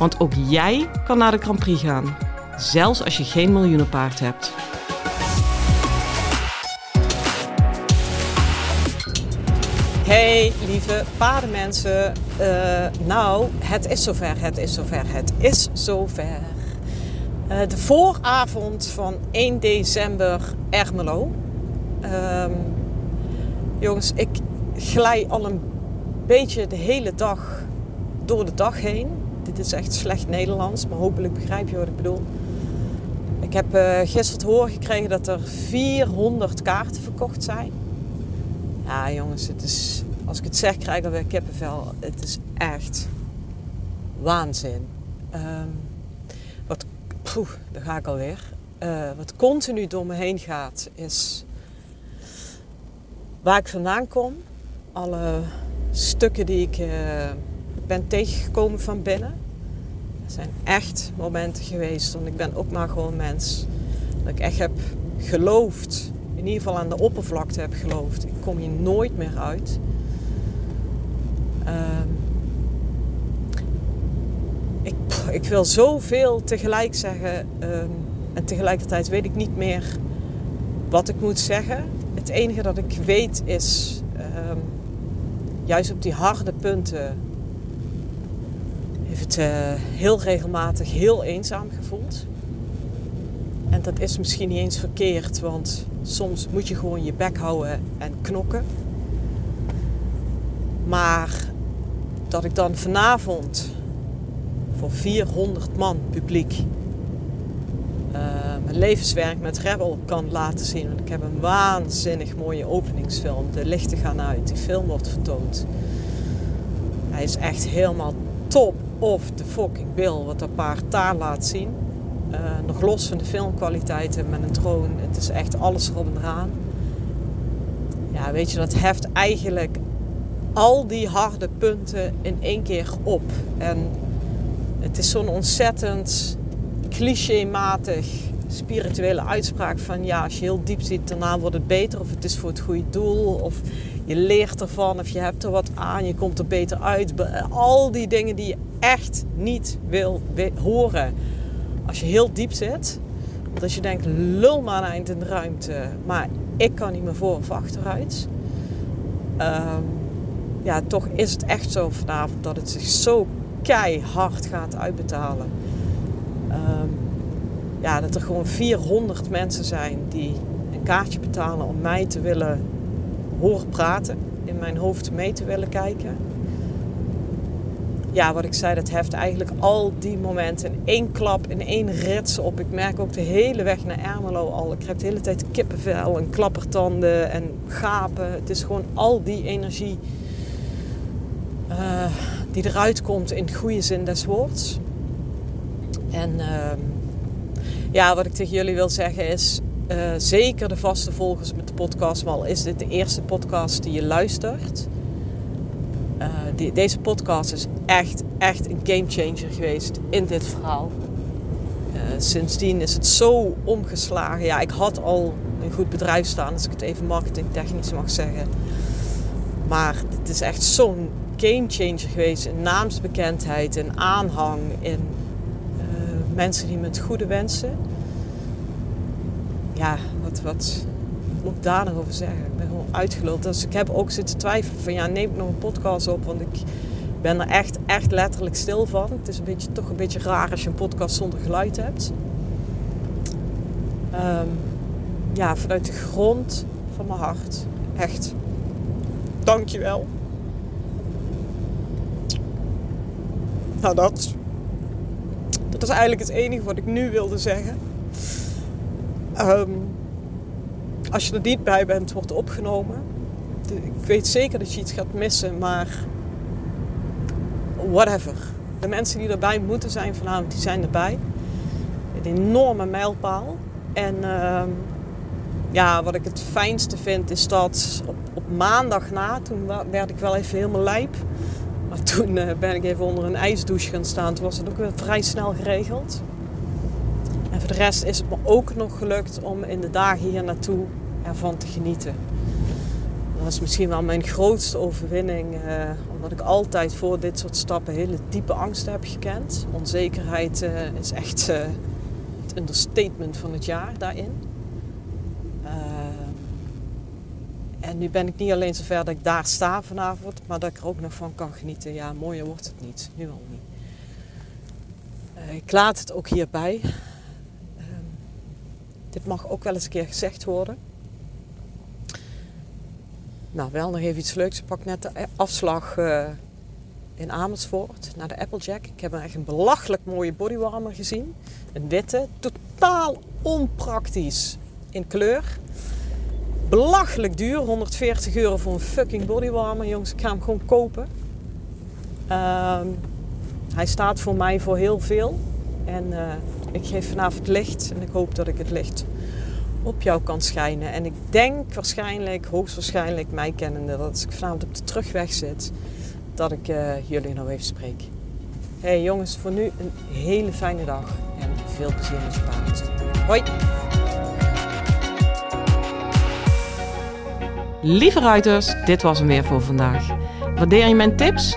Want ook jij kan naar de Grand Prix gaan, zelfs als je geen miljoenenpaard hebt. Hey lieve paardenmensen, uh, nou het is zover, het is zover, het is zover. Uh, de vooravond van 1 december Ermelo. Um, jongens, ik glij al een beetje de hele dag door de dag heen. Dit is echt slecht Nederlands, maar hopelijk begrijp je wat ik bedoel. Ik heb uh, gisteren te horen gekregen dat er 400 kaarten verkocht zijn. Ja, jongens, het is, als ik het zeg, krijg ik alweer kippenvel. Het is echt waanzin. Um, wat, poeh, daar ga ik alweer. Uh, wat continu door me heen gaat, is waar ik vandaan kom. Alle stukken die ik uh, ben tegengekomen van binnen. Er zijn echt momenten geweest, want ik ben ook maar gewoon mens. Dat ik echt heb geloofd in ieder geval aan de oppervlakte heb geloofd. Ik kom hier nooit meer uit. Uh, ik, ik, wil zoveel tegelijk zeggen. Um, en tegelijkertijd weet ik niet meer wat ik moet zeggen. Het enige dat ik weet is, um, juist op die harde punten, heeft het uh, heel regelmatig heel eenzaam gevoeld. En dat is misschien niet eens verkeerd, want soms moet je gewoon je bek houden en knokken. Maar dat ik dan vanavond voor 400 man publiek uh, mijn levenswerk met Rebel kan laten zien. Want ik heb een waanzinnig mooie openingsfilm. De lichten gaan uit, die film wordt vertoond. Hij is echt helemaal top of the fucking bill wat dat paard daar laat zien. Uh, nog los van de filmkwaliteiten met een drone. Het is echt alles erop en eraan. Ja, weet je, dat heft eigenlijk al die harde punten in één keer op. En het is zo'n ontzettend clichématig spirituele uitspraak van ja, als je heel diep ziet, daarna wordt het beter of het is voor het goede doel of je leert ervan of je hebt er wat aan, je komt er beter uit. Al die dingen die je echt niet wil horen als je heel diep zit. Als je denkt, lul maar eind in de ruimte, maar ik kan niet meer voor of achteruit. Um, ja, toch is het echt zo vanavond dat het zich zo keihard gaat uitbetalen. Um, ja, dat er gewoon 400 mensen zijn die een kaartje betalen om mij te willen horen praten, in mijn hoofd mee te willen kijken ja, wat ik zei, dat heft eigenlijk al die momenten in één klap, in één rits op. Ik merk ook de hele weg naar Ermelo al. Ik krijg de hele tijd kippenvel en klappertanden en gapen. Het is gewoon al die energie uh, die eruit komt in goede zin des woords. En uh, ja, wat ik tegen jullie wil zeggen is... Uh, zeker de vaste volgers met de podcast, maar al is dit de eerste podcast die je luistert... Die, deze podcast is echt, echt een gamechanger geweest in dit verhaal. Uh, sindsdien is het zo omgeslagen. Ja, ik had al een goed bedrijf staan, als ik het even marketingtechnisch mag zeggen. Maar het is echt zo'n gamechanger geweest in naamsbekendheid, in aanhang, in uh, mensen die met goede wensen. Ja, wat, wat nog over zeggen? Ik ben gewoon uitgeluld. Dus ik heb ook zitten twijfelen van ja, neem ik nog een podcast op, want ik ben er echt, echt letterlijk stil van. Het is een beetje, toch een beetje raar als je een podcast zonder geluid hebt. Um, ja, vanuit de grond van mijn hart. Echt. Dankjewel. Nou, dat. Dat is eigenlijk het enige wat ik nu wilde zeggen. Um, als je er niet bij bent, wordt opgenomen. Ik weet zeker dat je iets gaat missen, maar whatever. De mensen die erbij moeten zijn vanavond, die zijn erbij. Een enorme mijlpaal. En ehm, ja, wat ik het fijnste vind is dat op, op maandag na, toen werd ik wel even helemaal lijp. Maar toen eh, ben ik even onder een ijsdouche gaan staan. Toen was het ook weer vrij snel geregeld. Voor de rest is het me ook nog gelukt om in de dagen hier naartoe ervan te genieten. Dat is misschien wel mijn grootste overwinning. Eh, omdat ik altijd voor dit soort stappen hele diepe angsten heb gekend. Onzekerheid uh, is echt uh, het understatement van het jaar daarin. en nu ben ik niet alleen zover dat ik daar sta vanavond, maar dat ik er ook nog van kan genieten. Ja, mooier wordt het niet. Nu al niet. ik laat het ook hierbij. Ehm, dit mag ook wel eens een keer gezegd worden. Nou, wel nog even iets leuks. Ik pak net de afslag uh, in Amersfoort naar de Applejack. Ik heb echt een belachelijk mooie bodywarmer gezien. Een witte, totaal onpraktisch in kleur. Belachelijk duur, 140 euro voor een fucking bodywarmer. Jongens, ik ga hem gewoon kopen. Uh, hij staat voor mij voor heel veel. En uh, ik geef vanavond licht en ik hoop dat ik het licht op jou kan schijnen. En ik denk waarschijnlijk, hoogstwaarschijnlijk, mij kennende, dat als ik vanavond op de terugweg zit, dat ik uh, jullie nog even spreek. Hey jongens, voor nu een hele fijne dag en veel plezier met je paard. Hoi! Lieve ruiters, dit was hem weer voor vandaag. Waardeer je mijn tips?